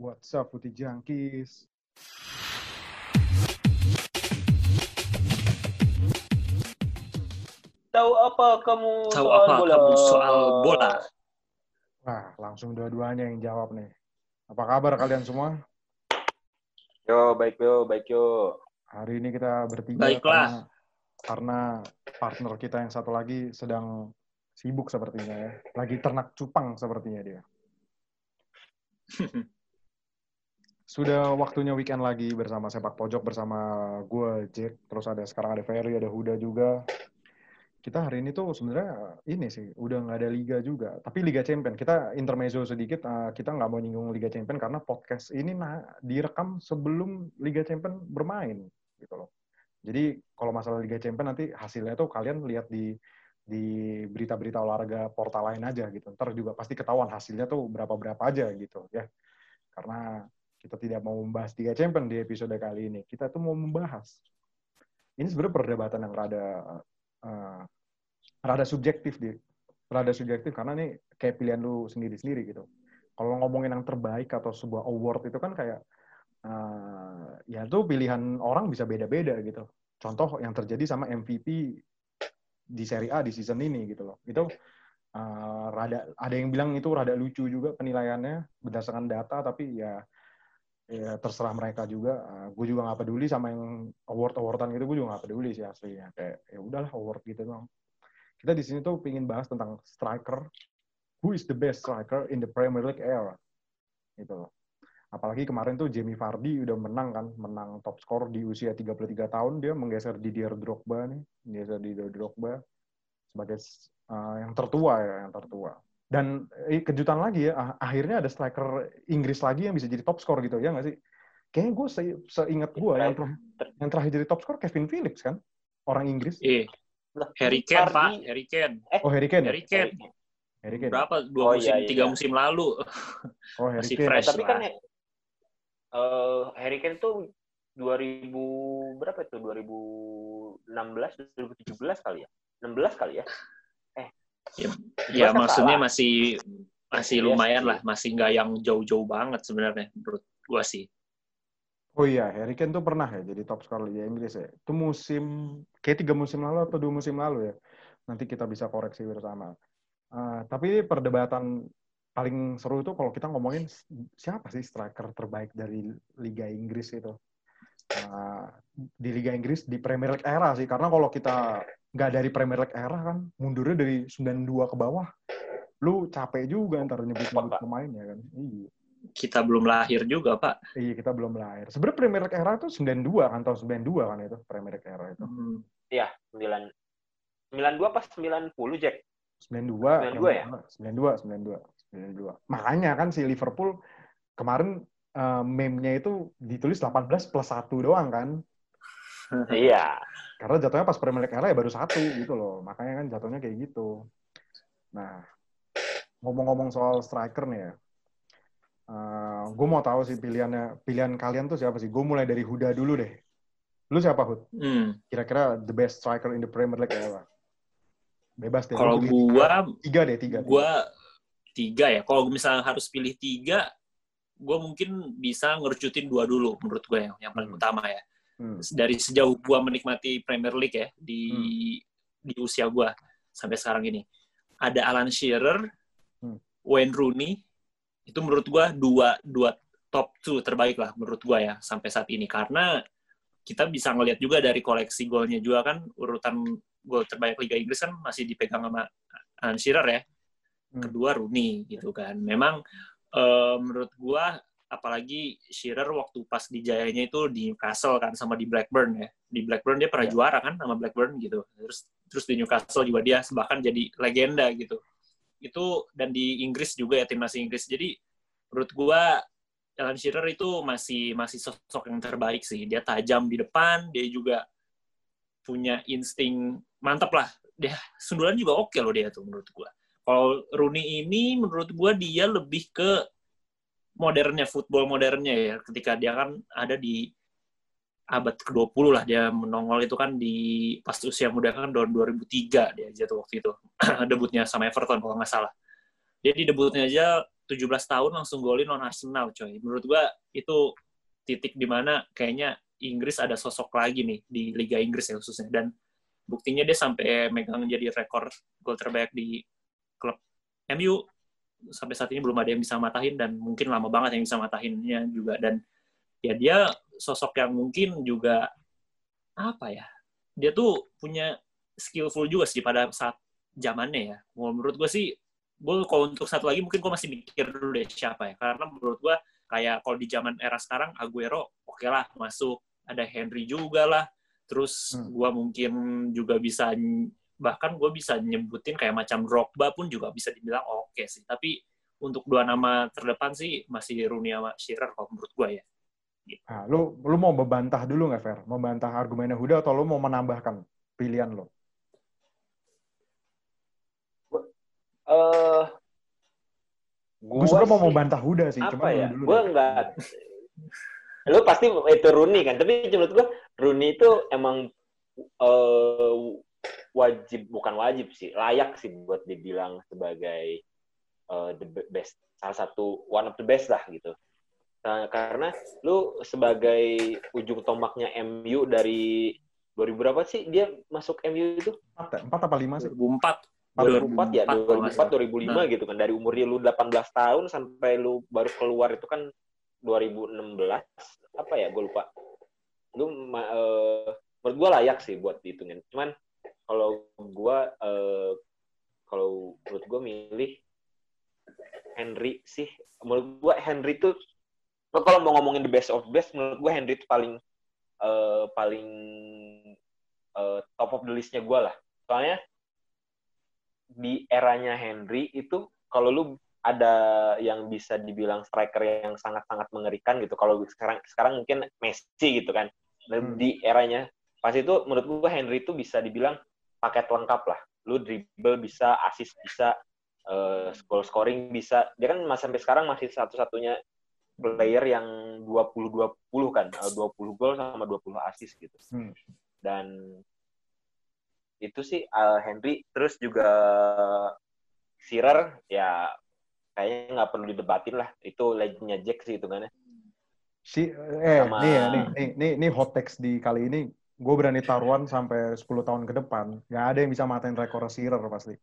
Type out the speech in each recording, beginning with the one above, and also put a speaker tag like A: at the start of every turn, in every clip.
A: What's up, Putih Jangkis?
B: Tahu apa kamu
C: Tahu
B: soal
C: apa
B: bola?
C: kamu soal bola?
A: Wah, langsung dua-duanya yang jawab nih. Apa kabar kalian semua?
B: Yo, baik yo, baik yo.
A: Hari ini kita bertiga
C: Baiklah.
A: karena, karena partner kita yang satu lagi sedang sibuk sepertinya ya. Lagi ternak cupang sepertinya dia. Sudah waktunya weekend lagi bersama sepak pojok bersama gue Jack, terus ada sekarang ada Ferry, ada Huda juga. Kita hari ini tuh sebenarnya ini sih udah nggak ada liga juga, tapi Liga Champion kita intermezzo sedikit. eh, kita nggak mau nyinggung Liga Champion karena podcast ini nah, direkam sebelum Liga Champion bermain gitu loh. Jadi kalau masalah Liga Champion nanti hasilnya tuh kalian lihat di di berita-berita olahraga portal lain aja gitu. Ntar juga pasti ketahuan hasilnya tuh berapa-berapa aja gitu ya. Karena kita tidak mau membahas Liga Champion di episode kali ini. Kita tuh mau membahas. Ini sebenarnya perdebatan yang rada eh, rada subjektif di rada subjektif karena nih kayak pilihan lu sendiri-sendiri gitu. Kalau ngomongin yang terbaik atau sebuah award itu kan kayak eh, ya tuh pilihan orang bisa beda-beda gitu. Contoh yang terjadi sama MVP di Serie A di season ini gitu loh. Itu eh, rada ada yang bilang itu rada lucu juga penilaiannya berdasarkan data tapi ya ya terserah mereka juga. gue juga nggak peduli sama yang award-awardan gitu. Gue juga nggak peduli sih aslinya. Kayak ya udahlah award gitu doang. Kita di sini tuh pingin bahas tentang striker. Who is the best striker in the Premier League era? Gitu loh. Apalagi kemarin tuh Jamie Vardy udah menang kan, menang top skor di usia 33 tahun dia menggeser Didier Drogba nih, menggeser Didier Drogba sebagai uh, yang tertua ya, yang tertua. Dan eh, kejutan lagi ya, ah- akhirnya ada striker Inggris lagi yang bisa jadi top skor gitu ya nggak sih? Kayaknya gue se seingat gue yang, ter- yang terakhir jadi top skor Kevin Phillips kan, orang Inggris.
C: Eh,
B: Lah,
C: Harry Kane, Pak. Harry Kane.
A: Oh Harry Kane. ya?
C: Harry Kane.
A: Harry Kane.
C: Berapa? Dua
B: Oh,
C: musim,
B: iya, iya.
C: tiga musim lalu.
A: Oh Harry
C: Masih
A: Kane.
C: fresh.
B: tapi kan
C: lah.
B: eh Harry Kane tuh 2000 berapa itu? 2016, 2017 kali ya? 16 kali ya?
C: Ya,
B: kan
C: maksudnya
B: salah.
C: masih masih
B: Iya
C: lumayan lah, masih nggak yang jauh-jauh banget sebenarnya menurut gua sih.
A: Oh iya, Harry Kane tuh pernah ya jadi top skor Liga Inggris ya. Itu musim, kayak tiga musim lalu atau dua musim lalu ya. Nanti kita bisa koreksi bersama. Eh, tapi perdebatan paling seru itu kalau kita ngomongin siapa sih striker terbaik dari Liga Inggris itu. Eh, di Liga Inggris di Premier League era sih. Karena kalau kita nggak dari Premier League era kan, mundurnya dari 92 ke bawah. Lu capek juga ntar nyebut-nyebut pemain ya kan. Iya.
C: Kita belum lahir juga, Pak.
A: Iya, kita belum lahir. Sebenarnya Premier League era itu 92 kan, tahun 92 kan itu Premier League era itu.
C: Hmm.
B: Iya, 9 92 pas 90 Jack.
A: 92,
B: 92 ya?
A: 92, 92, 92. Makanya kan si Liverpool kemarin eh, meme-nya itu ditulis 18 plus 1 doang kan.
B: Iya.
A: Karena jatuhnya pas Premier League era ya baru satu gitu loh. Makanya kan jatuhnya kayak gitu. Nah, ngomong-ngomong soal striker nih ya. gue mau tahu sih pilihannya, pilihan kalian tuh siapa sih? Gue mulai dari Huda dulu deh. Lu siapa, Hud?
C: Hmm.
A: Kira-kira the best striker in the Premier League era? Bebas deh.
C: Kalau gua,
A: tiga deh, tiga.
C: gua tiga ya. Kalau misalnya harus pilih tiga, gua mungkin bisa ngerucutin dua dulu menurut gue yang, yang paling
A: Hmm.
C: utama ya.
A: Hmm.
C: Dari sejauh gua menikmati Premier League ya di
A: Hmm.
C: di usia gua sampai sekarang ini. Ada Alan Shearer,
A: Hmm.
C: Wayne Rooney, itu menurut gua dua dua top two terbaik lah menurut gua ya sampai saat ini karena kita bisa ngelihat juga dari koleksi golnya juga kan urutan gol terbaik Liga Inggris kan masih dipegang sama Alan Shearer ya
A: Hmm.
C: kedua Rooney gitu kan. Memang eh, menurut gua apalagi Shearer waktu pas di Jayanya itu di Newcastle kan sama di Blackburn ya. Di Blackburn dia pernah
B: Ya.
C: juara kan sama Blackburn gitu. Terus terus di Newcastle juga dia bahkan jadi legenda gitu. Itu dan di Inggris juga ya timnas Inggris. Jadi menurut gua Alan Shearer itu masih masih sosok yang terbaik sih. Dia tajam di depan, dia juga punya insting mantap lah. Dia sundulan juga oke loh dia tuh menurut gua. Kalau Rooney ini menurut gua dia lebih ke modernnya football modernnya ya ketika dia kan ada di abad ke-20 lah dia menongol itu kan di pas usia muda kan tahun 2003 dia jatuh waktu itu debutnya sama Everton kalau nggak salah. Dia di debutnya aja 17 tahun langsung golin non Arsenal, coy. Menurut gua itu titik di mana kayaknya Inggris ada sosok lagi nih di Liga Inggris ya khususnya. Dan buktinya dia sampai megang jadi rekor gol terbaik di klub MU sampai saat ini belum ada yang bisa matahin dan mungkin lama banget yang bisa matahinnya juga. Dan ya dia sosok yang mungkin juga apa ya dia tuh punya skillful juga sih pada saat zamannya ya. Menurut gue sih gue kalau untuk satu lagi mungkin gue masih mikir dulu deh siapa ya. Karena menurut gue kayak kalau di zaman era sekarang Aguero oke okay lah masuk. Ada Henry juga lah. Terus hmm. gue mungkin juga bisa bahkan gue bisa nyebutin kayak macam Drogba pun juga bisa dibilang oke okay sih tapi untuk dua nama terdepan sih masih Rooney sama Shearer kalau menurut gue ya
A: gitu. Nah, lu lu mau membantah dulu nggak Fer? Membantah argumennya Huda atau lu mau menambahkan pilihan lo?
B: uh,
A: gue sebenernya mau membantah Huda sih.
B: Apa ya? Gue enggak. Lu pasti itu Rooney kan, tapi menurut gue Rooney itu emang uh, wajib bukan wajib sih, layak sih buat dibilang sebagai uh, the best, salah satu one of the best lah gitu. Nah, karena lu sebagai ujung tombaknya MU dari 2000 berapa sih dia masuk MU itu?
A: 4, 4 apa 5 sih?
B: 2004. 2004 ya, 2004 2005 nah. gitu kan. Dari umur dia lu 18 tahun sampai lu baru keluar itu kan 2016 apa ya, gue lupa. Lu uh, menurut gue layak sih buat dihitungin. Cuman kalau gue uh, kalau menurut gue milih Henry sih. Menurut gue Henry tuh kalau mau ngomongin the best of best menurut gue Henry itu paling uh, paling uh, top of the listnya gue lah. Soalnya di eranya Henry itu kalau lu ada yang bisa dibilang striker yang sangat-sangat mengerikan gitu. Kalau sekarang sekarang mungkin Messi gitu kan. Hmm. di eranya pas itu menurut gua Henry itu bisa dibilang paket lengkap lah. Lu dribble bisa, assist bisa, uh, goal scoring bisa. Dia kan masih sampai sekarang masih satu-satunya player yang 20-20 kan. 20 gol sama 20 assist gitu. Hmm. Dan itu sih uh, Henry terus juga Sirer ya kayaknya nggak perlu didebatin lah itu legendnya Jack sih itu kan
A: si eh Sama... nih ya nih nih nih, nih hot text di kali ini gue berani taruhan sampai 10 tahun ke depan nggak ada yang bisa matain rekor Sirer pasti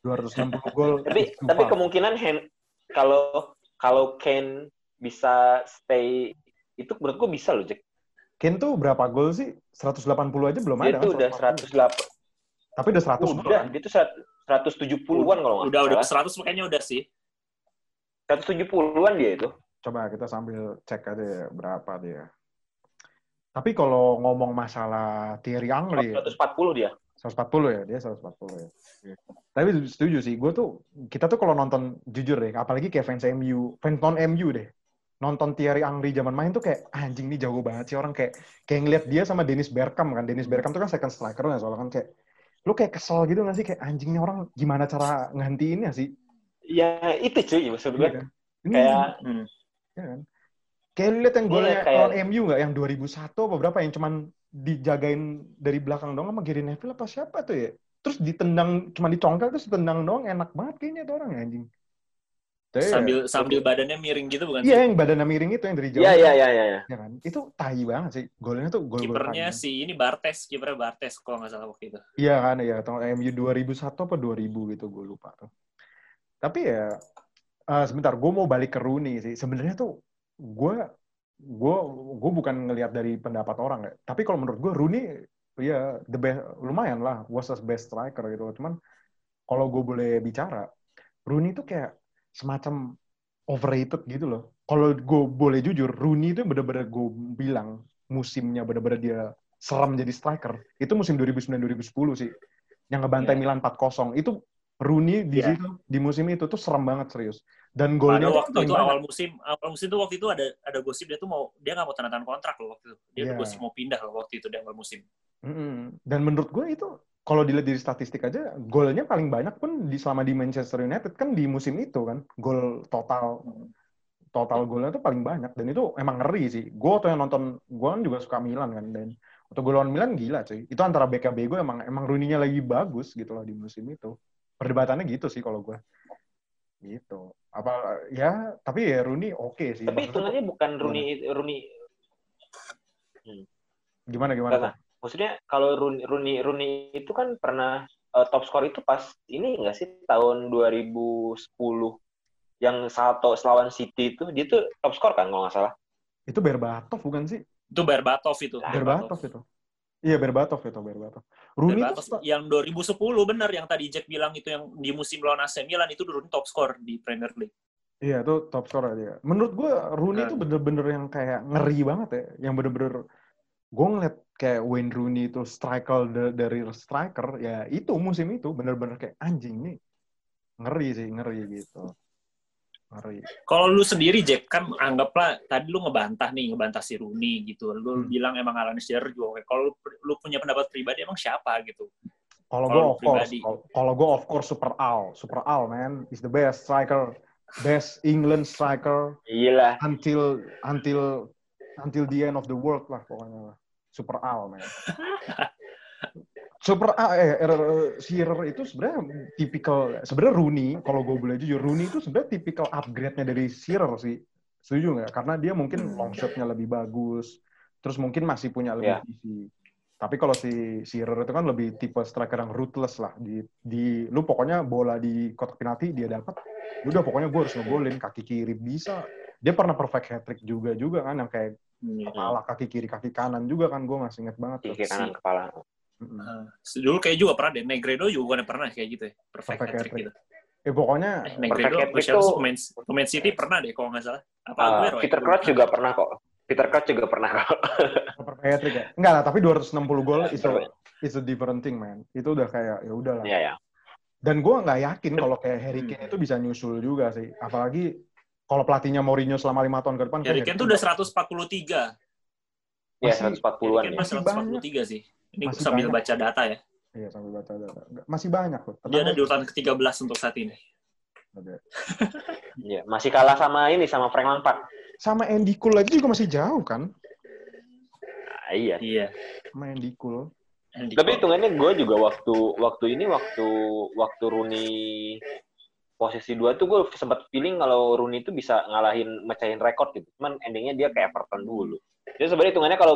A: 260 gol
B: tapi tapi kemungkinan Hen kalau kalau Kane bisa stay itu menurut gue bisa loh Jack
A: Kane tuh berapa gol sih? 180 aja belum
B: Dia
A: ada.
B: Itu kan? udah 108
A: tapi udah 100
B: udah, kan? dia tuh 170-an kalau
C: nggak Udah, udah 100 makanya udah sih.
B: 170-an dia itu.
A: Coba kita sambil cek aja ya, berapa dia. Tapi kalau ngomong masalah Thierry Angri...
B: 140 dia.
A: 140 ya, dia 140 ya. Tapi setuju sih, gue tuh, kita tuh kalau nonton, jujur deh, apalagi kayak fans MU, fans non MU deh, nonton Thierry Angri zaman main tuh kayak anjing nih jago banget sih orang kayak kayak ngeliat dia sama Dennis Bergkamp kan Dennis Bergkamp tuh kan second striker ya soalnya kan kayak lu kayak kesel gitu gak sih kayak anjingnya orang gimana cara ngantiinnya sih
B: ya itu cuy maksud gue iya kan?
A: kayak hmm. ya kan kayak lu lihat yang golnya iya, kayak... MU nggak yang 2001 apa berapa yang cuman dijagain dari belakang dong sama Gary Neville apa siapa tuh ya terus ditendang cuma dicongkel terus tendang doang enak banget kayaknya tuh orang ya, anjing
C: Tuh, sambil ya. sambil badannya miring gitu bukan?
A: Iya, yang badannya miring itu yang dari jauh.
B: Iya, iya, iya, iya. Ya
A: kan? Itu tai banget sih. Golnya tuh gol
C: Kipernya si ini Bartes, kipernya Bartes kalau nggak salah waktu itu.
A: Iya kan, iya. Tahun MU 2001 apa 2000 gitu, gue lupa tuh. Tapi ya, uh, sebentar, gue mau balik ke Rooney sih. Sebenarnya tuh, gue gue gue bukan ngelihat dari pendapat orang ya. Tapi kalau menurut gue Rooney ya the best lumayan lah was the best striker gitu. Cuman kalau gue boleh bicara, Rooney tuh kayak semacam overrated gitu loh. Kalau gue boleh jujur, Rooney itu bener-bener gue bilang musimnya bener-bener dia seram jadi striker. Itu musim 2009-2010 sih. Yang ngebantai yeah. Milan 4-0. Itu Rooney di yeah. situ di musim itu tuh serem banget serius. Dan golnya
C: waktu itu awal musim awal musim itu waktu itu ada ada gosip dia tuh mau dia nggak mau tanda tangan kontrak loh waktu itu. Dia yeah. gosip mau pindah loh waktu itu di awal musim.
A: Mm -hmm. Dan menurut gue itu kalau dilihat dari statistik aja, golnya paling banyak pun di selama di Manchester United kan di musim itu kan, gol total total golnya tuh paling banyak dan itu emang ngeri sih. Gue tuh yang nonton, gue kan juga suka Milan kan dan untuk gol lawan Milan gila cuy. Itu antara BKB gue emang emang Rooney-nya lagi bagus gitu loh di musim itu. Perdebatannya gitu sih kalau gue. Gitu. Apa ya, tapi ya Rooney oke sih.
B: Tapi hitungannya bukan Rooney Rooney
A: gimana gimana?
B: Enggak, maksudnya kalau Rooney, Rooney Rooney itu kan pernah uh, top score itu pas ini enggak sih tahun 2010 yang Salto lawan City itu dia tuh top score kan kalau nggak salah.
A: Itu Berbatov bukan sih?
C: Itu Berbatov itu.
A: Berbatov itu. Iya Berbatov itu Berbatov. Rooney
C: Berbatov
A: itu
C: yang 2010 benar yang tadi Jack bilang itu yang di musim lawan AC Milan itu Rooney top score di Premier League.
A: Iya itu top score dia. Menurut gue Rooney
C: Nah.
A: itu bener-bener yang kayak ngeri banget ya. Yang bener-bener gue ngeliat kayak Wayne Rooney itu striker da- dari striker ya itu musim itu bener-bener kayak anjing nih ngeri sih ngeri gitu
C: Kalau lu sendiri Jack kan anggaplah tadi lu ngebantah nih ngebantah si Rooney gitu. Lu
A: Hmm.
C: bilang emang Alan Shearer juga oke. Kalau lu, lu punya pendapat pribadi emang siapa gitu?
A: kalau gue of course
C: pribadi.
A: kalau- kalau gue of course Super Al Super Al man is the best striker best England striker
B: Gila.
A: until until until the end of the world lah pokoknya lah. Super Al man. Super A eh er- Shearer itu sebenarnya tipikal sebenarnya Rooney kalau gue boleh jujur Rooney itu sebenarnya tipikal upgrade-nya dari Shearer sih. Setuju nggak? Karena dia mungkin long shot-nya lebih bagus, terus mungkin masih punya lebih
B: Ya.
A: visi. Tapi kalau si Shearer itu kan lebih tipe striker yang ruthless lah. Di, di lu pokoknya bola di kotak penalti dia dapat, udah pokoknya gue harus ngegolin kaki kiri bisa. Dia pernah perfect hat trick juga juga kan yang kayak kepala kaki kiri kaki kanan juga kan gue masih inget banget.
B: Kiri kanan kepala.
A: Mm-mm.
C: Nah, dulu kayak juga pernah deh. Negredo juga bukan pernah kayak gitu ya. Perfect,
A: Perfect
C: hat-trick
A: hat-trick.
C: gitu.
A: Eh pokoknya
C: Eh, Negredo,
B: hat-trick
C: Luciano
B: tuh-
C: pemain, pemain City pernah deh kalau nggak salah. Apa
B: Uh,
C: Aguero ya?
B: Peter Crouch juga pernah kok. Peter Crouch juga pernah kok.
A: perfect hat trick ya. Enggak lah, tapi 260 gol itu it's a different thing man. Itu udah kayak ya udahlah.
B: Iya ya.
A: Dan gue nggak yakin kalau kayak Harry Kane itu bisa nyusul juga sih. Apalagi kalau pelatihnya Mourinho selama lima tahun ke depan.
C: Harry Kane tuh udah 143.
B: Iya
A: Masih-
B: 140-an
C: Harry
B: ya.
C: Kane
A: Masih
C: mah 143 sih. Ini
A: Masih
C: sambil
A: banyak.
C: baca data ya.
A: Iya sambil baca data. Masih banyak loh.
C: Dia ada di urutan ke-13 untuk saat ini.
B: Iya, masih kalah sama ini sama Frank Lampard.
A: Sama Andy Cole aja juga masih jauh kan?
B: Nah, iya.
C: Iya.
A: Sama Andy Cole.
C: Andy
B: Tapi hitungannya gue juga waktu waktu ini waktu waktu Rooney posisi dua tuh gue sempat feeling kalau Rooney itu bisa ngalahin mecahin rekor gitu. Cuman endingnya dia kayak Everton dulu. Jadi sebenarnya hitungannya kalau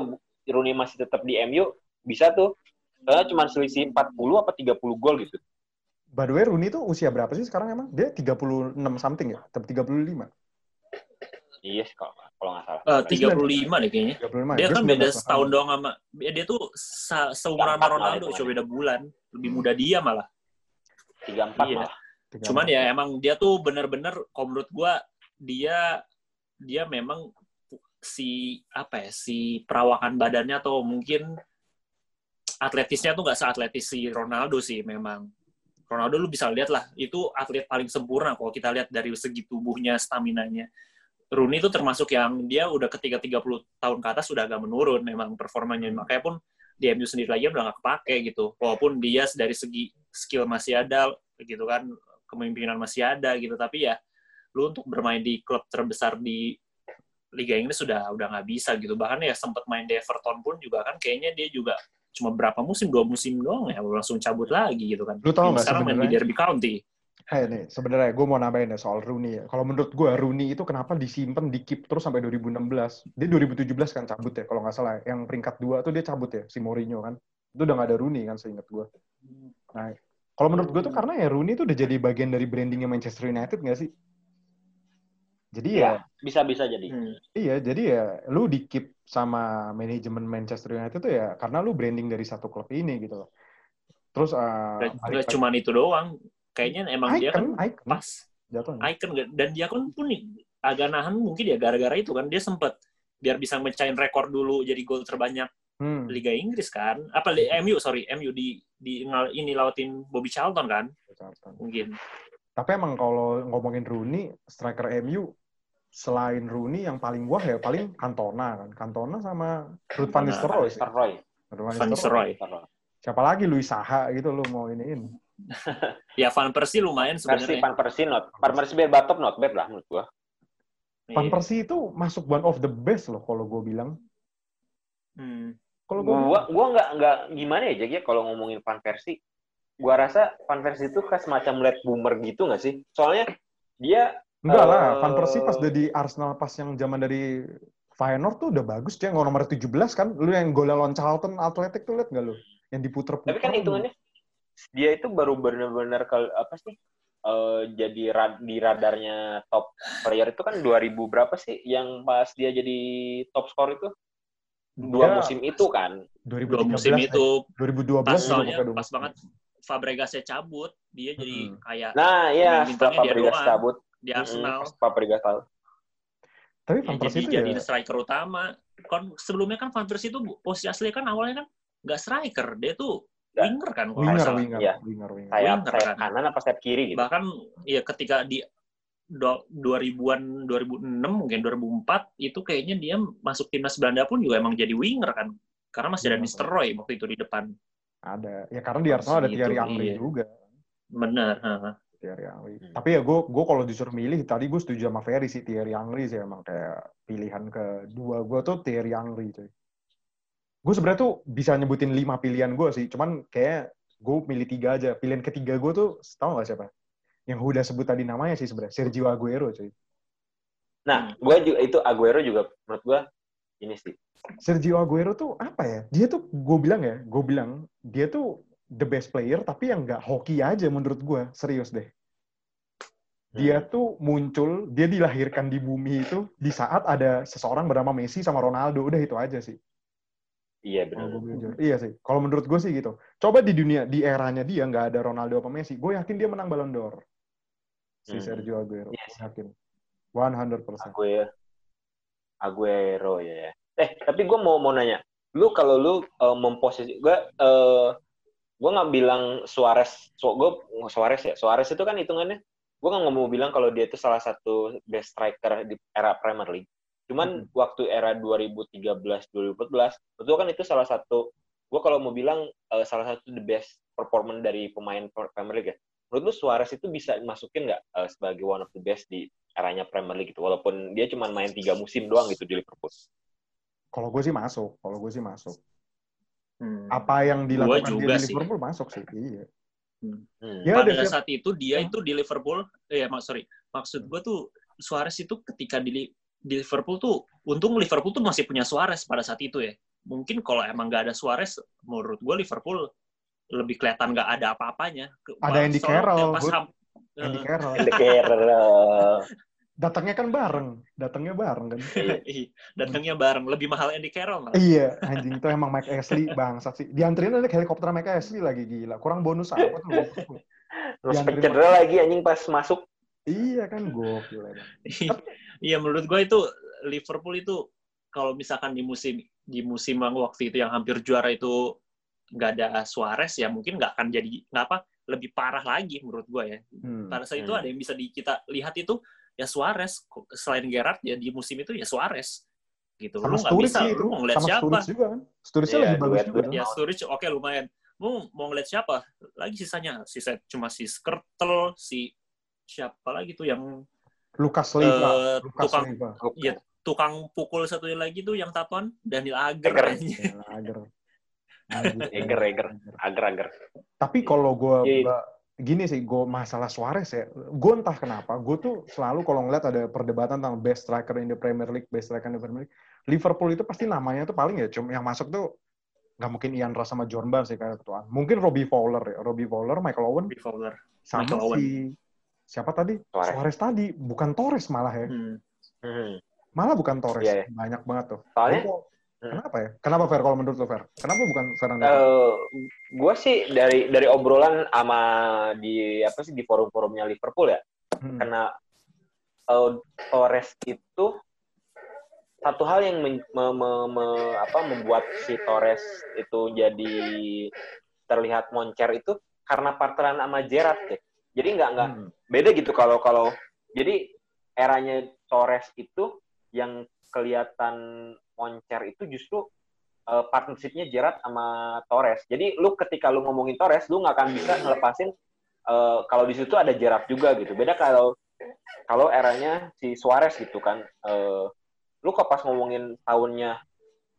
B: Rooney masih tetap di MU bisa tuh. Karena cuma selisih 40 apa 30 gol gitu.
A: By the way, Rooney itu usia berapa sih sekarang emang? Dia 36 something ya? Tapi 35?
B: Iya sih kalau kalau nggak salah.
C: Eh, 35 deh kayaknya.
A: 35
C: Dia
A: ya?
C: kan beda
A: 19
C: setahun doang sama ya dia tuh sa- seumuran
B: lah
C: Ronaldo, cuma beda bulan. Lebih muda dia malah.
B: 34
C: Iya.
B: malah.
A: 34.
C: Cuman ya emang dia tuh bener-bener kalau menurut gua dia dia memang si apa ya si perawakan badannya atau mungkin atletisnya tuh nggak seatletis si Ronaldo sih memang. Ronaldo lu bisa lihat lah itu atlet paling sempurna kalau kita lihat dari segi tubuhnya, stamina-nya. Rooney itu termasuk yang dia udah ketika 30 tahun ke atas sudah agak menurun memang performanya. Makanya pun di MU sendiri lagi udah nggak kepake gitu. Walaupun dia dari segi skill masih ada gitu kan, kepemimpinan masih ada gitu. Tapi ya lu untuk bermain di klub terbesar di Liga Inggris sudah udah nggak bisa gitu. Bahkan ya sempat main di Everton pun juga kan kayaknya dia juga cuma berapa musim, dua musim doang ya langsung cabut lagi gitu kan.
A: Lu tahu nggak
C: Sekarang main di? Derby County.
A: Hey nih, sebenarnya gue mau nambahin ya soal Rooney ya. Kalau menurut gue Rooney itu kenapa disimpan di keep terus sampai 2016? Dia 2017 kan cabut ya, kalau nggak salah. Yang peringkat dua tuh dia cabut ya, si Mourinho kan. Itu udah nggak ada Rooney kan, seingat gue. Nah, kalau menurut gue tuh karena ya Rooney itu udah jadi bagian dari brandingnya Manchester United nggak sih? Jadi ya,
B: Iya, bisa-bisa jadi.
C: Hmm.
A: iya, jadi ya lu di keep sama manajemen Manchester United tuh ya karena lu branding dari satu klub ini gitu loh. Terus uh,
C: Gak, gak cuman itu doang. Kayaknya emang dia kan
A: icon, icon,
C: pas
A: jatuhnya.
C: icon dan dia kan pun agak nahan mungkin ya gara-gara itu kan dia sempet biar bisa mecahin rekor dulu jadi gol terbanyak
A: Hmm.
C: Liga Inggris kan apa li- MU sorry MU di di ini lautin Bobby Charlton kan mungkin
A: Tapi emang kalau ngomongin Rooney, striker MU selain Rooney yang paling wah ya paling Cantona kan. Cantona sama Ruud van Nistelrooy van
C: Van
A: Nistelrooy. Siapa lagi Luis Saha gitu lu mau iniin.
C: ya Van Persie lumayan sebenarnya
B: Van Persie not. Van Persie Berbatov not bad lah menurut gua.
A: Van
C: Iya.
A: Persie itu masuk one of the best loh kalau gue bilang.
C: Hmm.
A: Kalau gue
B: Gua gua nggak nggak gimana ya Jack ya kalau ngomongin Van Persie. Gua rasa Van Persie itu kayak semacam late boomer gitu nggak sih? Soalnya dia
A: Enggak lah,
B: Eh,
A: Van Persie pas udah di Arsenal pas yang zaman dari Feyenoord tuh udah bagus dia nggak nomor 17 kan. Lu yang golnya lawan Charlton Athletic tuh liat nggak lu? Yang diputer-puter.
B: tapi kan hitungannya dia itu baru benar-benar kalau apa sih eh, jadi ra- di radarnya top player itu kan 2000 berapa sih yang pas dia jadi top score itu dua
A: Dia
B: musim itu kan
A: 2013
C: dua musim
A: eh.
C: itu
A: 2012
C: pas soalnya pas banget Fabregasnya cabut dia jadi
A: Hmm.
C: kayak
B: nah iya setelah Fabregas
C: doang.
B: cabut
C: di Arsenal
B: pas Fabregas cabut
A: Tapi
C: ya,
A: Van
C: jadi
A: Persie itu
C: jadi
A: ya
C: striker utama kan sebelumnya kan Van Persie itu posisi asli kan awalnya kan nggak striker dia tuh
B: Nggak.
C: winger kan kalau
A: winger,
C: salah.
A: winger,
B: Iya.
A: winger, winger.
B: sayap
C: Winger
B: sayap
C: kan.
B: kanan apa sayap kiri gitu
C: bahkan ya ketika di do- 2000-an 2006 mungkin 2004 itu kayaknya dia masuk timnas Belanda pun juga emang jadi winger kan karena masih ada
A: Winger,
C: Mr. Roy waktu itu di depan
A: Ada. Ya karena di Arsenal ada Thierry Henry
C: iya.
A: juga.
C: bener ha.
A: Thierry Henry.
B: Hmm.
A: Tapi ya gue gue kalau disuruh milih tadi gue setuju sama Ferry sih Thierry Henry sih emang kayak pilihan kedua gue tuh Thierry Henry cuy. Gue sebenarnya tuh bisa nyebutin lima pilihan gue sih, cuman kayak gue milih tiga aja. Pilihan ketiga gue tuh tahu gak siapa? Yang udah sebut tadi namanya sih sebenarnya Sergio Aguero cuy.
B: nah gue juga itu Aguero juga menurut gue ini sih
A: Sergio Aguero tuh apa ya? Dia tuh gue bilang ya, gue bilang dia tuh the best player tapi yang nggak hoki aja menurut gue, serius deh. Dia
B: Hmm.
A: tuh muncul, dia dilahirkan di bumi itu di saat ada seseorang bernama Messi sama Ronaldo, udah itu aja sih.
B: iya benar.
A: Iya sih. Kalau menurut gue sih gitu. Coba di dunia di eranya dia nggak ada Ronaldo apa Messi, gue yakin dia menang Ballon d'Or. Si
B: Hmm.
A: Sergio Aguero,
B: Iya
A: gue
B: sih.
A: yakin. 100%.
B: Aguero Aguero ya ya. eh tapi gue mau mau nanya lu kalau lu eh, memposisi gue eh gue nggak bilang Suarez so, gue Suarez ya Suarez itu kan hitungannya gue nggak mau bilang kalau dia itu salah satu best striker di era Premier League. Cuman waktu era 2013 2014 itu kan itu salah satu gue kalau mau bilang eh, salah satu the best performance dari pemain Premier League ya menurut lu Suarez itu bisa masukin nggak eh, sebagai one of the best di eranya Premier League gitu? Walaupun dia cuma main tiga musim doang gitu di Liverpool.
A: Kalau gue sih masuk, kalau gue sih masuk.
C: Hmm.
A: Apa yang dilakukan
C: juga
A: dia di
C: sih.
A: Liverpool masuk sih. Iya.
B: Hmm.
A: Ya,
C: pada saat itu dia
A: Hmm.
C: itu di Liverpool eh mak sorry maksud gue tuh Suarez itu ketika di, di Liverpool tuh untung Liverpool tuh masih punya Suarez pada saat itu ya mungkin kalau emang nggak ada Suarez menurut gue Liverpool lebih kelihatan nggak ada apa-apanya Ke-
A: Ada Andy
C: soalnya
A: Carroll,
C: pas
A: Andy
C: Eh,
A: Carroll.
B: The Carroll.
A: Datangnya kan bareng, datangnya bareng kan.
C: Ih, datangnya bareng lebih mahal Andy Carroll malah.
A: Iya, anjing itu emang Mike Ashley bangsat sih. Dianterin ada helikopter Mike Ashley lagi gila. Kurang bonus apa tuh?
B: Prospek
A: Dianterin
B: cedera lagi anjing pas masuk.
A: iya kan gokil emang.
C: Iya menurut gue itu Liverpool itu kalau misalkan di musim di musim yang waktu itu yang hampir juara itu nggak ada Suarez ya mungkin nggak akan jadi nggak apa lebih parah lagi menurut gue ya.
A: Hmm.
C: Pada saat itu
B: Hmm.
C: ada yang bisa di, kita lihat itu ya Suarez selain Gerrard ya di musim itu ya Suarez gitu.
A: Sama
C: lu nggak bisa lu mau ngeliat
A: Sama
C: siapa?
A: Sturridge juga kan. Sturridge
B: Iya,
A: lagi bagus juga.
C: Ya Sturridge oke lumayan. Mau mau ngeliat siapa? Lagi sisanya sisa cuma si Skrtel, si siapa lagi tuh yang
A: Lucas Leiva.
C: eh,
A: Lucas
C: tukang
A: Leiva.
C: Iya, tukang pukul satunya lagi tuh yang tatoan Daniel Ager.
B: Ager.
C: anjing.
A: Ya, Ager. Anjir,
B: Ager, Ager.
A: Tapi kalau gue
B: Iya.
A: Gini sih, gue masalah Suarez ya, gue entah kenapa, gue tuh selalu kalau ngeliat ada perdebatan tentang best striker in the Premier League, best striker in the Premier League, Liverpool itu pasti namanya tuh paling ya, cuma yang masuk tuh nggak mungkin Ian Rush sama John Barnes sih kayak ketuaan. Mungkin Robbie Fowler ya, Robbie Fowler, Michael Owen,
C: Robbie Fowler.
A: sama
C: Michael Owen.
A: si siapa tadi?
B: Suarez.
A: Suarez tadi, bukan Torres malah ya,
C: Hmm.
B: Hmm.
A: malah bukan Torres,
B: Iya, iya.
A: banyak banget tuh.
B: Soalnya.
A: Kenapa ya? Kenapa Fer kalau menurut lo Fer? Kenapa bukan Fernando?
B: eh gue sih dari dari obrolan sama di apa sih di forum-forumnya Liverpool ya
A: Hmm.
B: karena eh, Torres itu satu hal yang men- me- me- me- apa, membuat si Torres itu jadi terlihat moncer itu karena partneran sama Gerrard ya. Jadi nggak nggak
A: Hmm.
B: beda gitu kalau kalau jadi eranya Torres itu yang kelihatan moncer itu justru uh, partnershipnya Gerrard sama Torres. Jadi lu ketika lu ngomongin Torres, lu nggak akan bisa ngelepasin uh, kalau di situ ada Gerrard juga gitu. Beda kalau kalau eranya si Suarez gitu kan. Uh, lu kok pas ngomongin tahunnya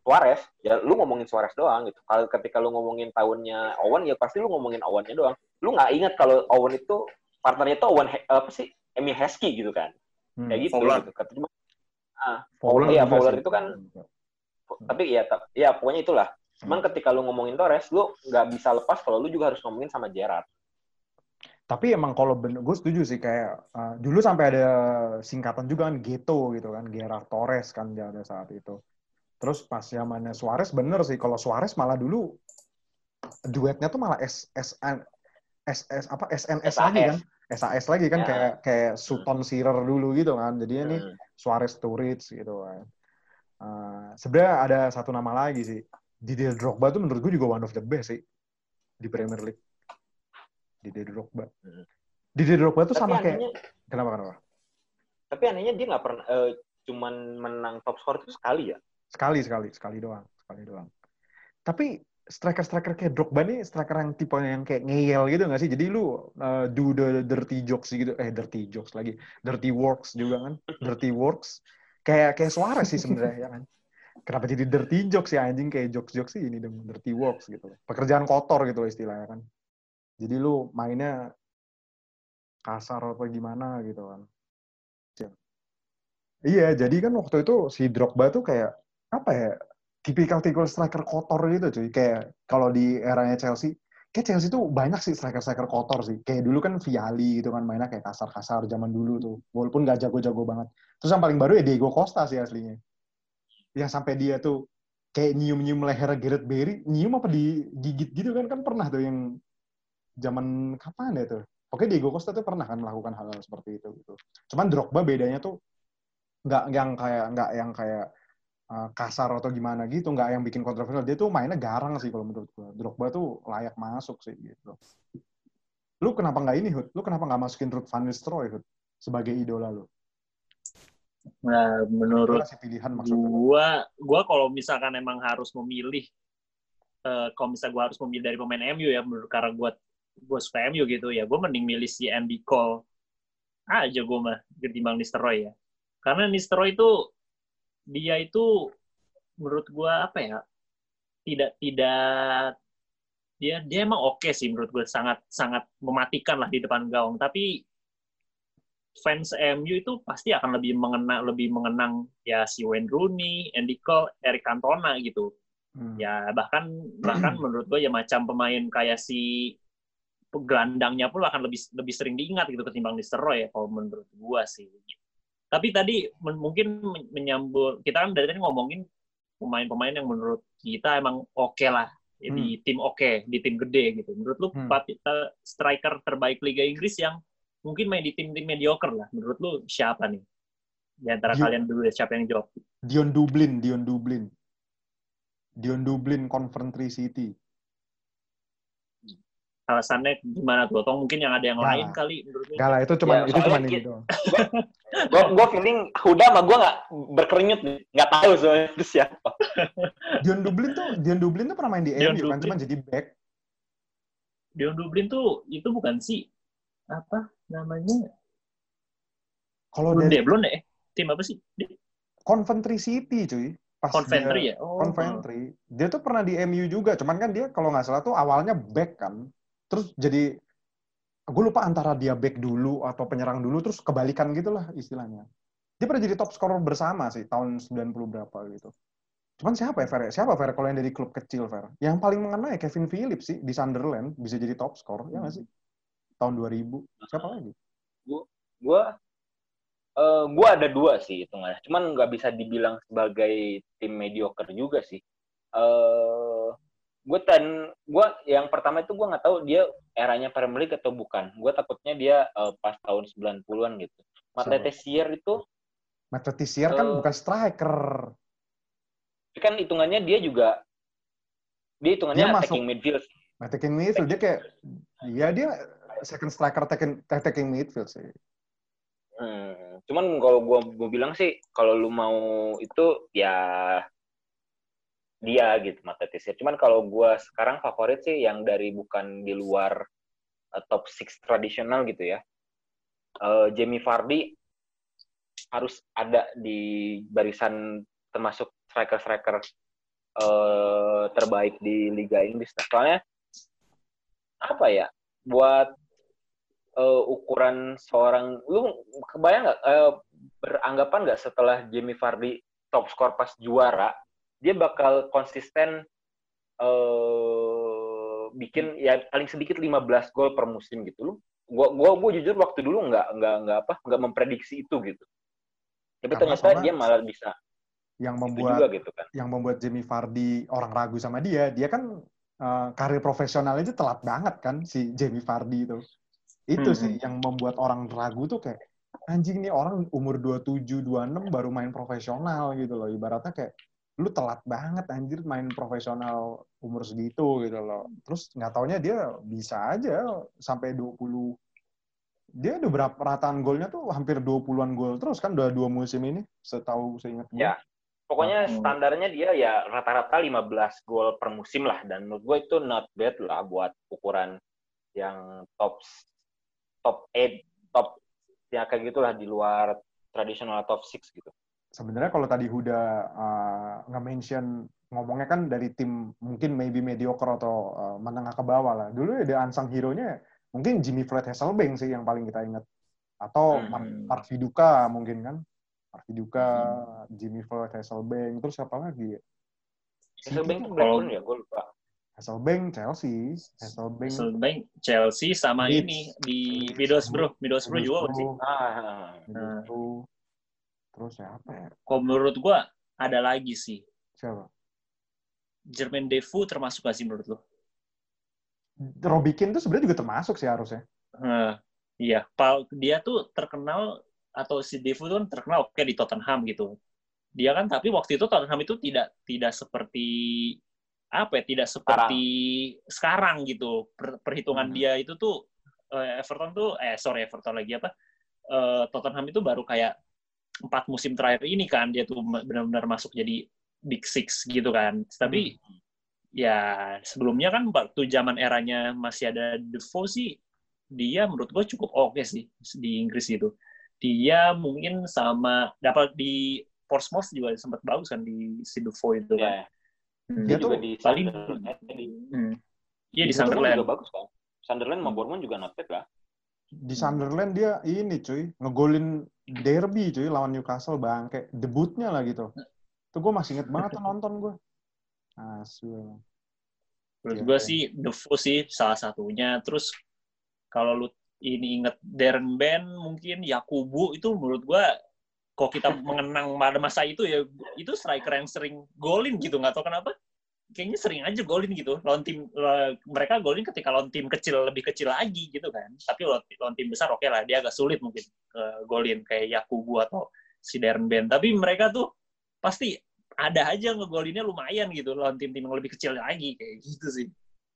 B: Suarez, ya lu ngomongin Suarez doang gitu. Kalau ketika lu ngomongin tahunnya Owen, ya pasti lu ngomongin Owennya doang. Lu nggak ingat kalau Owen itu partnernya itu Owen apa sih? Emil Heskey gitu kan.
A: Hmm.
B: Kayak gitu.
C: Fowler.
B: gitu. Cuma, ah,
A: Fowler
B: iya, Fowler itu kan tapi ya ya pokoknya itulah. Cuman
A: Hmm.
B: ketika lu ngomongin Torres, lu nggak bisa lepas kalau lu juga harus ngomongin sama Gerrard.
A: Tapi emang kalau bener, gue setuju sih kayak uh, dulu sampai ada singkatan juga kan Geto gitu kan, Gerard Torres kan pada saat itu. Terus pas zamannya Suarez bener sih, kalau Suarez malah dulu duetnya tuh malah S S S, S apa SNS lagi kan, SAS lagi kan
B: Ya.
A: kayak kayak Sutton Shearer dulu gitu kan. Jadi ini
B: Hmm.
A: Suarez Sturridge gitu kan. Uh, Sebenarnya ada satu nama lagi sih. Didier Drogba tuh menurut gue juga one of the best sih di Premier League. Didier Drogba.
B: Hmm.
A: Didier Drogba tuh
B: Tapi
A: sama kayak
B: anehnya,
A: kenapa kenapa?
B: tapi anehnya dia nggak pernah eh, cuman menang top score itu sekali ya.
A: Sekali sekali sekali doang, sekali doang. Tapi striker-striker kayak Drogba nih striker yang tipe yang kayak ngeyel gitu nggak sih? Jadi lu uh, do the dirty jokes gitu, eh dirty jokes lagi, dirty works juga kan, dirty works. Kayak kayak Suarez sih sebenarnya ya kan. Kenapa jadi dirty jokes ya anjing kayak jokes-jokes sih ini dong, dirty works gitu. Pekerjaan kotor gitu istilahnya kan. Jadi lu mainnya kasar apa gimana gitu kan. Iya, jadi kan waktu itu si Drogba tuh kayak apa ya? Tipikal-tipikal striker kotor gitu cuy. Kayak kalau di eranya Chelsea, kayak Chelsea tuh banyak sih striker-striker kotor sih. Kayak dulu kan Viali gitu kan mainnya kayak kasar-kasar zaman dulu tuh. Walaupun gak jago-jago banget. Terus yang paling baru ya Diego Costa sih aslinya. Yang sampai dia tuh kayak nyium-nyium leher Gareth Bale, nyium apa digigit gitu kan kan pernah tuh yang zaman kapan ya tuh. Oke Diego Costa tuh pernah kan melakukan hal-hal seperti itu gitu. Cuman Drogba bedanya tuh nggak yang kayak nggak yang kayak uh, kasar atau gimana gitu, nggak yang bikin kontroversial. Dia tuh mainnya garang sih kalau menurut gua. Drogba tuh layak masuk sih gitu. Lu kenapa nggak ini Hud? Lu kenapa nggak masukin Ruud van Nistelrooy Hud sebagai idola lu?
C: Nah, menurut
A: pilihan maksudnya.
C: gua gua kalau misalkan emang harus memilih eh, kalau misalnya gua harus memilih dari pemain MU ya menurut karena gua gua suka MU gitu ya gua mending milih si Andy Cole aja gua mah ketimbang Nistelrooy ya karena Nistelrooy itu dia itu menurut gua apa ya tidak tidak dia dia emang oke sih menurut gue sangat sangat mematikan lah di depan gawang tapi fans MU itu pasti akan lebih mengenang lebih mengenang ya si Wayne Rooney, Andy Cole, Eric Cantona gitu.
A: Hmm.
C: Ya bahkan bahkan menurut gue ya macam pemain kayak si gelandangnya pun akan lebih lebih sering diingat gitu ketimbang Nistelrooy ya kalau menurut gue sih. Tapi tadi men- mungkin men- menyambut kita kan dari tadi ngomongin pemain-pemain yang menurut kita emang oke lah ya, di tim oke, di tim gede gitu. Menurut lu
A: Hmm.
C: eh, striker terbaik Liga Inggris yang mungkin main di tim-tim mediocre lah. Menurut lu siapa nih? Di antara
A: Di-
C: kalian dulu ya, siapa yang jawab?
A: Dion Dublin, Dion Dublin. Dion Dublin Coventry City.
C: Alasannya gimana tuh? Atau mungkin yang ada yang
A: Gak
C: lain
A: lah.
C: kali menurut lu?
A: Gak lah, itu cuma
B: Ya,
A: itu cuma ini doang.
B: Gue gue feeling Huda sama gue nggak berkerenyut nih, nggak tahu soalnya itu siapa.
A: Dion Dublin tuh Dion Dublin tuh pernah main di MU kan,
C: Dublin.
A: cuma jadi back.
C: Dion Dublin tuh itu bukan si apa namanya?
A: Kalau
C: Belum
A: dari
C: deh, belum deh. Tim apa sih? Di-
A: Coventry City cuy. Pas
C: Coventry
A: dia,
C: ya? Oh.
A: Coventry. Dia tuh pernah di MU juga, cuman kan dia kalau nggak salah tuh awalnya back kan. Terus jadi gue lupa antara dia back dulu atau penyerang dulu terus kebalikan gitulah istilahnya. Dia pernah jadi top scorer bersama sih tahun 90 berapa gitu. Cuman siapa ya Fer? Siapa Fer kalau yang dari klub kecil Fer? Yang paling mengena ya Kevin Phillips sih di Sunderland bisa jadi top scorer ya nggak sih? Tahun 2000. Siapa lagi?
B: Gue eh gue ada dua sih hitungannya, cuman nggak bisa dibilang sebagai tim mediocre juga sih. Eh gue tan gue yang pertama itu gue nggak tahu dia eranya Premier League atau bukan. Gue takutnya dia eh, pas tahun 90-an gitu. Mata? Tessier itu
A: Matt Tessier kan
B: Eh,
A: bukan striker.
B: kan hitungannya dia juga dia hitungannya
A: Dia masuk.
B: attacking midfield.
A: Attacking midfield dia kayak ya dia second striker attacking, attacking midfield sih.
B: Hmm, cuman kalau gua gua bilang sih kalau lu mau itu ya dia gitu mata. Cuman kalau gua sekarang favorit sih yang dari bukan di luar eh, top 6 tradisional gitu ya. Eh, Jamie Vardy harus ada di barisan termasuk striker-striker eh, terbaik di Liga Inggris. Nah, soalnya apa ya? Buat uh, ukuran seorang lu kebayang nggak uh, beranggapan nggak setelah Jamie Vardy top skor pas juara dia bakal konsisten uh, bikin ya paling sedikit 15 gol per musim gitu lu gua gua gua jujur waktu dulu nggak nggak nggak apa nggak memprediksi itu gitu tapi Karena ternyata dia malah bisa
A: yang membuat
B: juga gitu kan.
A: yang membuat Jamie Vardy orang ragu sama dia dia kan uh, karir profesional itu telat banget kan si Jamie Vardy itu itu hmm. sih yang membuat orang ragu tuh kayak anjing nih orang umur 27 26 baru main profesional gitu loh ibaratnya kayak lu telat banget anjir main profesional umur segitu gitu loh. Terus nggak taunya dia bisa aja sampai 20 dia udah berapa rataan golnya tuh hampir 20-an gol terus kan udah dua musim ini setahu saya ingat
B: Ya. Pokoknya hmm. standarnya dia ya rata-rata 15 gol per musim lah dan menurut gue itu not bad lah buat ukuran yang top top 8 top ya kayak gitulah di luar tradisional top 6 gitu
A: sebenarnya kalau tadi Huda uh, nge-mention ngomongnya kan dari tim mungkin maybe mediocre atau uh, menengah ke bawah lah. Dulu ada unsung hero-nya mungkin Jimmy Floyd Hasselbank sih yang paling kita ingat. Atau hmm. Mark, Viduka mungkin kan. Mark Viduka, hmm. Jimmy Floyd Hasselbank, terus siapa lagi?
B: Hasselbank itu Blackburn ya, gue lupa.
A: Hasselbank Chelsea, Hasselbank,
C: Hasselbank Chelsea sama Leeds. ini di Middlesbrough, Middlesbrough juga sih.
B: Ah,
A: Middlesbrough. Terus siapa ya?
C: Kalau menurut gua ada lagi sih.
A: Siapa?
C: Jermaine Defoe termasuk gak sih menurut lo?
A: Robikin tuh sebenarnya juga termasuk sih harusnya.
C: Uh, iya, dia tuh terkenal atau si Defoe tuh kan terkenal oke di Tottenham gitu. Dia kan tapi waktu itu Tottenham itu tidak tidak seperti apa ya, tidak seperti sekarang, sekarang gitu. Per, perhitungan hmm. dia itu tuh uh, Everton tuh eh sorry Everton lagi apa? Uh, Tottenham itu baru kayak empat musim terakhir ini kan dia tuh benar-benar masuk jadi big six gitu kan. Tapi hmm. ya sebelumnya kan waktu zaman eranya masih ada Defoe sih dia menurut gue cukup oke okay sih di Inggris itu. Dia mungkin sama dapat di Portsmouth juga sempat bagus kan di si Defoe itu kan.
B: Yeah. Hmm. Dia, tuh di paling hmm. Iya di Sunderland juga bagus kan. Sunderland sama Bournemouth juga not lah
A: di Sunderland dia ini cuy ngegolin derby cuy lawan Newcastle bang. Kayak debutnya lah gitu. Tuh gue masih inget banget tuh nonton gue asu
C: menurut gue sih Defoe sih salah satunya. Terus kalau lu ini inget Darren Ben mungkin Yakubu itu menurut gue kok kita mengenang pada masa itu ya itu striker yang sering golin gitu. Nggak tahu kenapa kayaknya sering aja golin gitu. Lawan tim mereka golin ketika lawan tim kecil lebih kecil lagi gitu kan. Tapi lawan, lawan tim besar oke okay lah. Dia agak sulit mungkin uh, golin kayak Yakubu atau si Darren Ben tapi mereka tuh pasti ada aja ngegolinnya lumayan gitu lawan tim-tim yang lebih kecil lagi kayak gitu sih.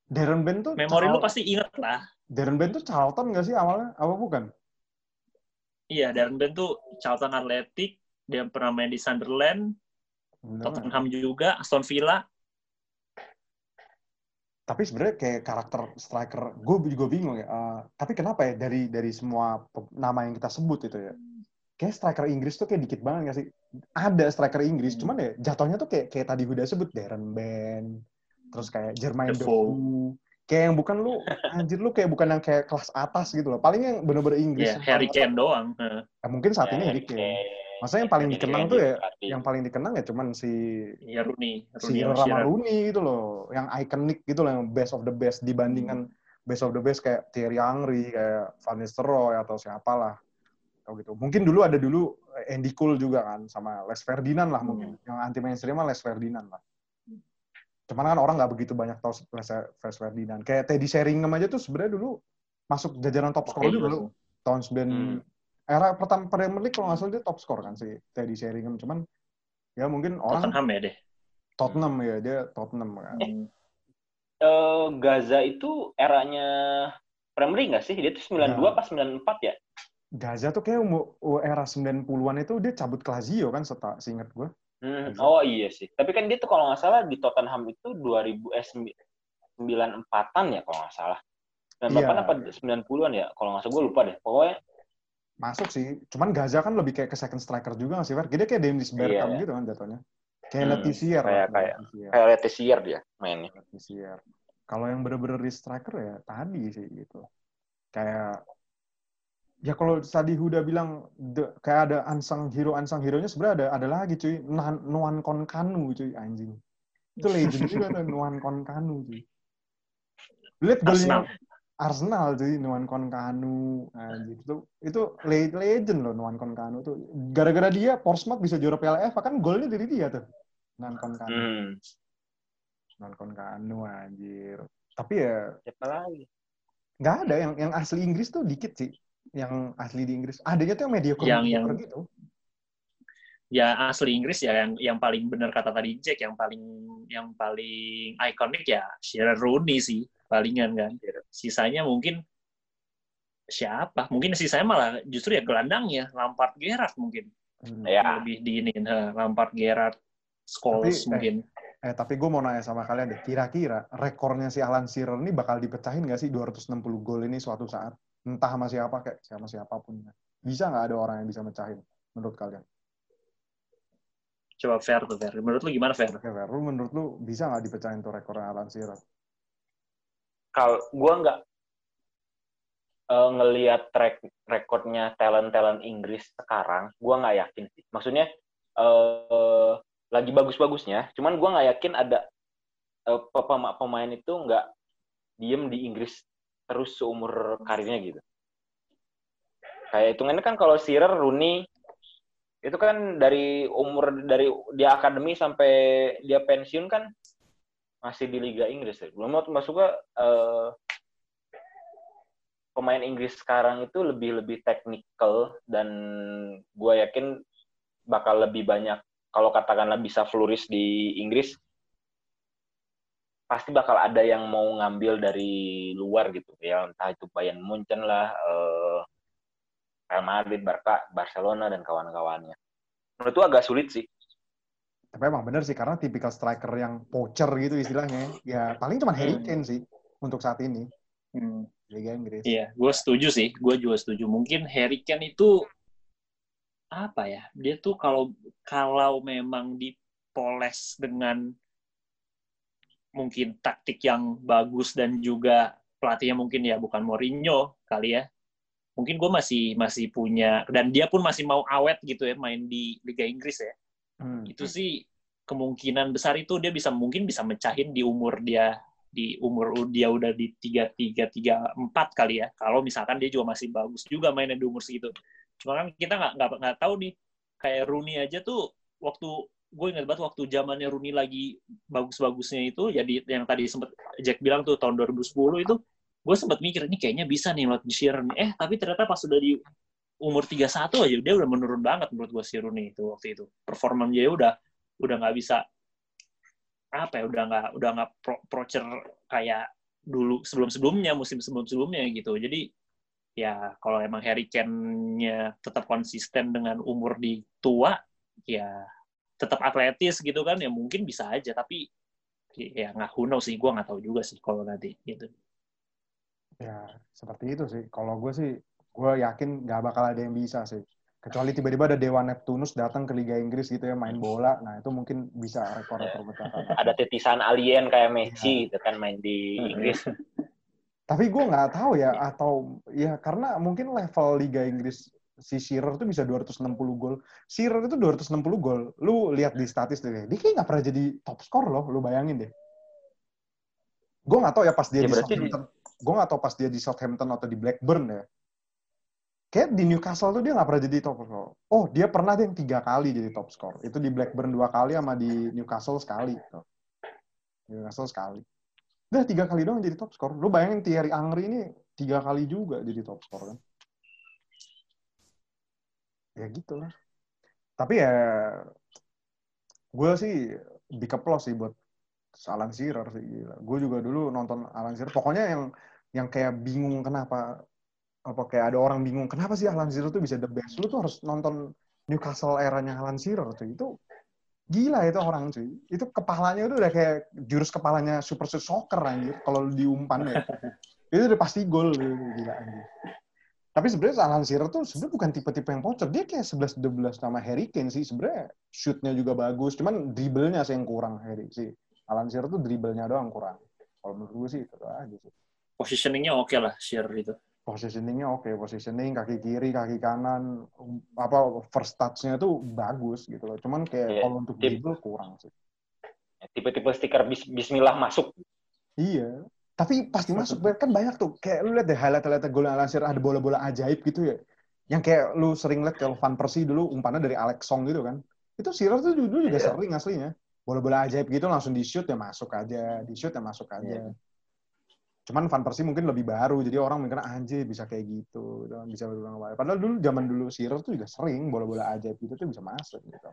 A: Darren Ben tuh
C: memori lu pasti inget lah.
A: Darren Ben tuh Charlton gak sih awalnya? Apa bukan?
C: Iya Darren Ben tuh Charlton Athletic dia pernah main di Sunderland Tottenham juga Aston Villa
A: tapi sebenarnya kayak karakter striker gue juga bingung ya uh, tapi kenapa ya dari dari semua nama yang kita sebut itu ya? Kayak striker Inggris tuh kayak dikit banget gak sih? Ada striker Inggris hmm. cuman ya jatuhnya tuh kayak kayak tadi udah sebut Darren Ben terus kayak Jermaine Defoe. Kayak yang bukan lu anjir lu kayak bukan yang kayak kelas atas gitu loh. Paling yang bener-bener Inggris
C: yeah, Harry Kane doang
A: nah, mungkin saat yeah, ini Harry Kane Masa yang paling dikenang tuh ya, yang paling dikenang ya cuman si
C: ya Rooney,
A: si Rama Rooney gitu loh, yang ikonik gitu loh, yang best of the best dibandingkan hmm. best of the best kayak Thierry Henry, kayak Van Nistelrooy atau siapalah. Atau gitu. Mungkin dulu ada dulu Andy Cole juga kan sama Les Ferdinand lah mungkin. Hmm. Yang anti mainstream Les Ferdinand lah. Cuman kan orang nggak begitu banyak tahu Les Ferdinand. Kayak Teddy Sheringham aja tuh sebenarnya dulu masuk jajaran top scorer juga loh. Tahun 9 hmm era pertama Premier League kalau nggak salah dia top score kan si Teddy Sheringham cuman ya mungkin orang
C: Tottenham ya deh
A: Tottenham ya dia Tottenham kan
B: eh, uh, Gaza itu eranya Premier League nggak sih dia tuh 92 nah. pas 94 ya
A: Gaza tuh kayak era 90-an itu dia cabut ke Lazio kan seta seingat gue
B: Hmm, oh iya sih. Tapi kan dia tuh kalau nggak salah di Tottenham itu 2000 eh 94-an ya kalau nggak salah. 98 yeah. apa 90-an ya? Kalau nggak salah gue lupa deh. Pokoknya
A: masuk sih. Cuman Gaza kan lebih kayak ke second striker juga nggak sih, Fer? Dia kayak Dennis Bergkamp iya. gitu kan jatuhnya. Kayak hmm, Letizier.
B: Kayak, kayak, kayak Letizier dia mainnya.
A: Letizier. Kalau yang bener-bener di striker ya tadi sih gitu. Kayak ya kalau tadi Huda bilang the, kayak ada ansang hero ansang hero nya sebenarnya ada ada lagi cuy Nuan, Nuan Konkanu cuy anjing itu legend juga tuh Nuan Konkanu cuy lihat golnya Arsenal cuy Nuan Konkanu anjing itu itu legend loh Nuan Konkanu tuh. Gara-gara dia Portsmouth bisa juara Piala FA kan golnya dari dia tuh Nuan Konkanu hmm. Nuan Konkanu anjir. Tapi ya
B: siapa lagi?
A: Nggak ada yang yang asli Inggris tuh dikit sih. Yang asli di Inggris. Adanya tuh yang media
C: yang yang gitu. Ya asli Inggris ya yang yang paling benar kata tadi Jack yang paling yang paling ikonik ya Shearer Rooney sih palingan kan sisanya mungkin siapa mungkin sisanya malah justru ya gelandangnya Lampard Gerrard mungkin hmm. ya. lebih diinin Lampard Gerrard Scholes mungkin
A: eh, Eh, tapi gue mau nanya sama kalian deh, kira-kira rekornya si Alan Shearer ini bakal dipecahin nggak sih 260 gol ini suatu saat? Entah sama siapa, kayak sama siapa pun. Bisa nggak ada orang yang bisa mecahin, menurut kalian?
C: Coba fair tuh, fair. Menurut lu gimana, fair?
A: Oke, fair. Lu menurut lu bisa nggak dipecahin tuh rekornya Alan Shearer?
B: Kalau gue nggak uh, ngelihat track rekornya talent-talent Inggris sekarang, gue nggak yakin sih. Maksudnya, uh, lagi bagus-bagusnya. Cuman gue nggak yakin ada uh, pemain itu nggak diem di Inggris terus seumur karirnya gitu. Kayak hitungannya kan kalau Shearer, Rooney itu kan dari umur dari dia akademi sampai dia pensiun kan masih di Liga Inggris. Ya. Belum masuk ke uh, pemain Inggris sekarang itu lebih lebih teknikal dan gue yakin bakal lebih banyak kalau katakanlah bisa flourish di Inggris pasti bakal ada yang mau ngambil dari luar gitu ya entah itu Bayern Munchen lah eh, Real Madrid, Barca, Barcelona dan kawan-kawannya. Menurut itu agak sulit sih.
A: Tapi emang bener sih karena tipikal striker yang poacher gitu istilahnya. Ya paling cuma Harry hmm. Kane sih untuk saat ini.
C: Hmm. Liga Inggris. Iya, gue setuju sih. Gue juga setuju. Mungkin Harry Kane itu apa ya dia tuh kalau kalau memang dipoles dengan mungkin taktik yang bagus dan juga pelatihnya mungkin ya bukan Mourinho kali ya mungkin gue masih masih punya dan dia pun masih mau awet gitu ya main di Liga Inggris ya hmm. itu sih kemungkinan besar itu dia bisa mungkin bisa mecahin di umur dia di umur dia udah di tiga tiga tiga empat kali ya kalau misalkan dia juga masih bagus juga mainnya di umur segitu Cuma kan kita nggak nggak nggak tahu nih kayak Rooney aja tuh waktu gue ingat banget waktu zamannya Rooney lagi bagus-bagusnya itu jadi yang tadi sempat Jack bilang tuh tahun 2010 itu gue sempat mikir ini kayaknya bisa nih Shearer nih. Eh tapi ternyata pas sudah di umur 31 aja dia udah menurun banget menurut gue si Rooney itu waktu itu. Performanya dia udah udah nggak bisa apa ya udah nggak udah nggak pro, procer kayak dulu sebelum sebelumnya musim sebelum sebelumnya gitu jadi ya kalau emang Harry Kane-nya tetap konsisten dengan umur di tua, ya tetap atletis gitu kan, ya mungkin bisa aja. Tapi ya nggak knows sih, gue nggak tahu juga sih kalau nanti gitu.
A: Ya seperti itu sih. Kalau gue sih, gue yakin nggak bakal ada yang bisa sih. Kecuali tiba-tiba ada Dewa Neptunus datang ke Liga Inggris gitu ya main bola, nah itu mungkin bisa rekor-rekor
B: Ada titisan alien kayak Messi ya. gitu kan main di Inggris.
A: Tapi gue nggak tahu ya atau ya karena mungkin level Liga Inggris si Shearer tuh bisa 260 gol. Shearer itu 260 gol. Lu lihat di statistik dia kayak nggak pernah jadi top skor loh. Lu bayangin deh. Gue nggak tahu ya pas dia ya, di Southampton. Gue nggak tahu pas dia di Southampton atau di Blackburn ya. Kayak di Newcastle tuh dia nggak pernah jadi top skor. Oh dia pernah yang tiga kali jadi top skor. Itu di Blackburn dua kali sama di Newcastle sekali. Newcastle sekali. Udah tiga kali doang jadi top skor. Lu bayangin Thierry Angri ini tiga kali juga jadi top skor kan. Ya gitu lah. Tapi ya gue sih dikeplos sih buat Alan Shearer sih. Gue juga dulu nonton Alan Shearer. Pokoknya yang yang kayak bingung kenapa apa kayak ada orang bingung kenapa sih Alan Shearer tuh bisa the best. Lu tuh harus nonton Newcastle eranya Alan Shearer tuh. Itu Gila itu orang cuy. Itu kepalanya itu udah kayak jurus kepalanya Super Soccer anjir. Kalau diumpan ya. itu udah pasti gol. Gila anjir. Tapi sebenarnya Alan Shearer tuh sebenarnya bukan tipe-tipe yang pocor. Dia kayak 11-12 sama Harry Kane sih. Sebenarnya shootnya juga bagus. Cuman dribblenya sih yang kurang Harry sih. Alan Shearer tuh dribblenya doang kurang. Kalau menurut gue sih itu aja sih.
C: Positioningnya oke okay lah Shearer itu.
A: Positioningnya oke, positioning kaki kiri, kaki kanan, apa first touch-nya tuh bagus gitu loh. Cuman kayak
B: Iya.
A: kalau untuk
B: Tip.
A: dribble kurang sih.
B: Tipe-tipe stiker bis Bismillah masuk.
A: Iya. Tapi pasti masuk kan banyak tuh. Kayak lu lihat deh highlight-highlight gol Al Nassr ada bola-bola ajaib gitu ya. Yang kayak lu sering lihat kalau Van Persie dulu umpannya dari Alex Song gitu kan. Itu Shearer tuh dulu juga
B: Iya.
A: sering aslinya. Bola-bola ajaib gitu langsung di shoot ya masuk aja, di shoot ya masuk aja.
B: Iya.
A: Cuman Van Persie mungkin lebih baru, jadi orang mikirnya anjir bisa kayak gitu, bisa berulang kali. Padahal dulu zaman dulu Shearer tuh juga sering bola-bola ajaib gitu tuh bisa masuk gitu.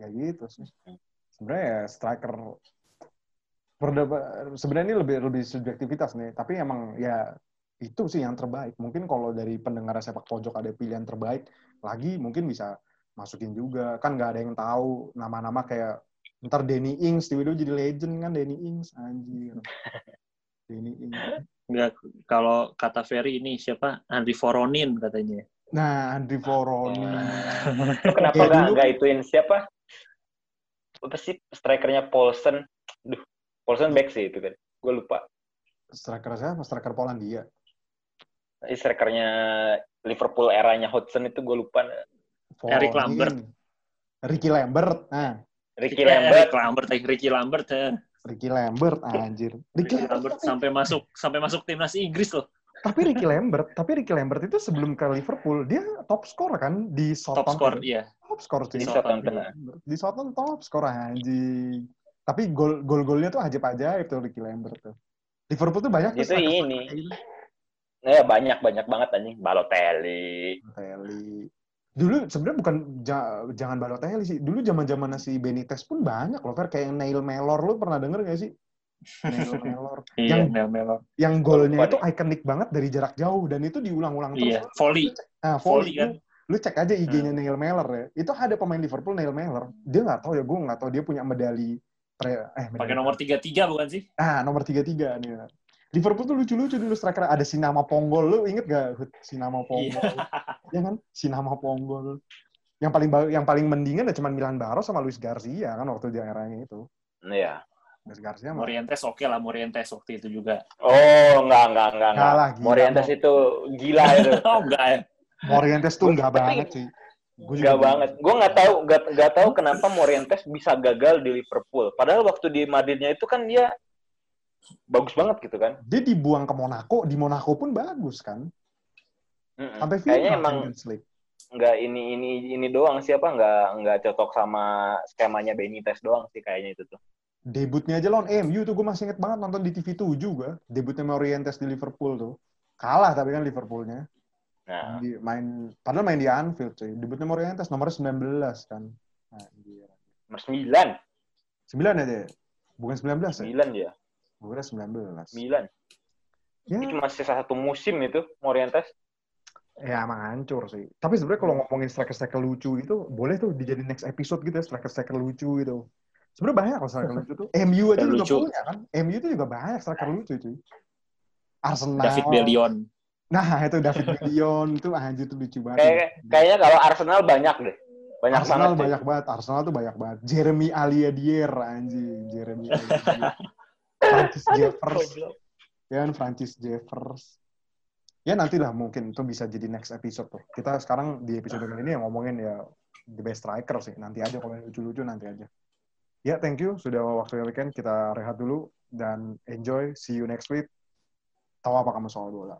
A: Ya gitu sih. Sebenarnya ya striker sebenarnya ini lebih lebih subjektivitas nih, tapi emang ya itu sih yang terbaik. Mungkin kalau dari pendengar sepak pojok ada pilihan terbaik lagi mungkin bisa masukin juga. Kan nggak ada yang tahu nama-nama kayak ntar Danny Ings tiba-tiba jadi legend kan Danny Ings anjir. Danny Ings.
C: Enggak, kalau kata Ferry ini siapa? Andri Voronin katanya.
A: Nah, Andri Voroni.
B: Lu kenapa
A: Kayak
B: nggak
A: dulu-
B: nggak ituin siapa? Apa sih strikernya Paulsen? Duh, Paulsen back sih itu kan. Gue lupa.
A: Striker siapa? Striker Polandia.
B: Ini strikernya Liverpool eranya Hodgson itu gue lupa.
C: Eric
A: Voroni.
C: Lambert.
A: Ricky Lambert. Nah,
B: Ricky
C: Eh,
B: Lambert.
C: Ricky Lambert, eh, Ricky Lambert, eh.
A: Ricky Lambert anjir. Ricky
C: Ricky Lambert
A: Lambert
C: sampai masuk sampai masuk timnas Inggris loh.
A: tapi Ricky Lambert, tapi Ricky Lambert itu sebelum ke Liverpool dia top score kan di
C: Top
A: Southampton.
C: skor, iya.
A: Top score sih.
B: Di
C: Southampton.
B: Southampton.
A: Di Southampton top score anjing. Tapi gol gol-golnya tuh ajaib-ajaib tuh Ricky Lambert tuh. Liverpool tuh banyak
B: Itu ini. Ya banyak banyak banget anjing. Balotelli.
A: Balotelli. Dulu sebenarnya bukan ja- jangan Balotelli sih. Dulu zaman-zaman si Benitez pun banyak loh, Fer. Kayak Neil Mellor lu pernah denger gak sih? Neil Mellor.
C: Iya,
A: Yang
C: Mel Melo.
A: yang golnya
B: Lupa
A: itu ikonik banget dari jarak jauh dan itu diulang-ulang
C: Iya,
A: terus.
C: volley.
A: Nah,
C: Volley
A: volley
C: kan.
A: Lu, lu cek aja IG-nya Neil Mellor ya. Itu ada pemain Liverpool Neil Mellor. Dia nggak tahu ya, gue nggak tahu dia punya medali pre, eh medali.
C: Pakai nomor 33 bukan sih?
A: Ah, nomor 33 nih. Ya. Liverpool tuh lucu-lucu dulu striker ada Sinama Ponggol. Lu inget gak Hud? Sinama Ponggol? Iya kan? Sinama Ponggol. Yang paling yang paling mendingan ya cuma Milan Baros sama Luis Garcia kan waktu di eranya itu.
B: Iya.
A: Luis Garcia
C: Morientes oke lah, Morientes waktu itu juga.
B: Oh, enggak, enggak, enggak. enggak.
A: Kalah, gila.
B: Morientes itu gila itu.
C: oh enggak ya.
A: Morientes tuh enggak banget sih. Gua
B: Enggak banget. Gue nggak tahu, nggak nggak tahu kenapa Morientes bisa gagal di Liverpool. Padahal waktu di Madridnya itu kan dia bagus banget gitu kan.
A: Dia dibuang ke Monaco, di Monaco pun bagus kan.
B: Mm-mm.
A: Sampai
B: Kayaknya
A: final
B: emang
A: Champions League.
B: nggak ini ini ini doang siapa nggak nggak cocok sama skemanya Benitez doang sih kayaknya itu tuh.
A: Debutnya aja lawan MU tuh gue masih inget banget nonton di TV 7 juga. Debutnya Morientes di Liverpool tuh. Kalah tapi kan Liverpoolnya.
B: Nah,
A: Di, main padahal main di Anfield cuy. Debutnya Morientes nomornya 19 kan. Anjir.
B: nomor sembilan,
A: 9 aja ya? Bukan 19 ya?
B: sembilan dia,
A: Gue kira 19.
B: sembilan.
A: Ya,
B: Itu cuma sisa satu musim itu Morientes.
A: ya emang hancur sih. Tapi sebenarnya kalau ngomongin striker-striker lucu itu, boleh tuh dijadiin next episode gitu ya, striker-striker lucu gitu. Sebenarnya banyak loh striker lucu tuh. MU aja juga
C: Lucu.
A: punya kan. MU itu juga banyak striker lucu cuy. Arsenal.
C: David Bellion.
A: Nah, itu David Bellion itu anjir tuh lucu banget.
B: Kayak kayaknya kalau Arsenal banyak deh, banyak
A: Arsenal
B: banget.
A: banyak banget. Arsenal tuh banyak banget. Jeremy Aliadier anjing, Jeremy Aliadier. Francis Jeffers. Ya kan Francis Jeffers. Ya nantilah mungkin itu bisa jadi next episode tuh. Kita sekarang di episode ini yang ngomongin ya the best striker sih. Nanti aja kalau yang lucu-lucu nanti aja. Ya, thank you. Sudah waktunya weekend. Kita rehat dulu dan enjoy. See you next week. Tahu apa kamu soal bola?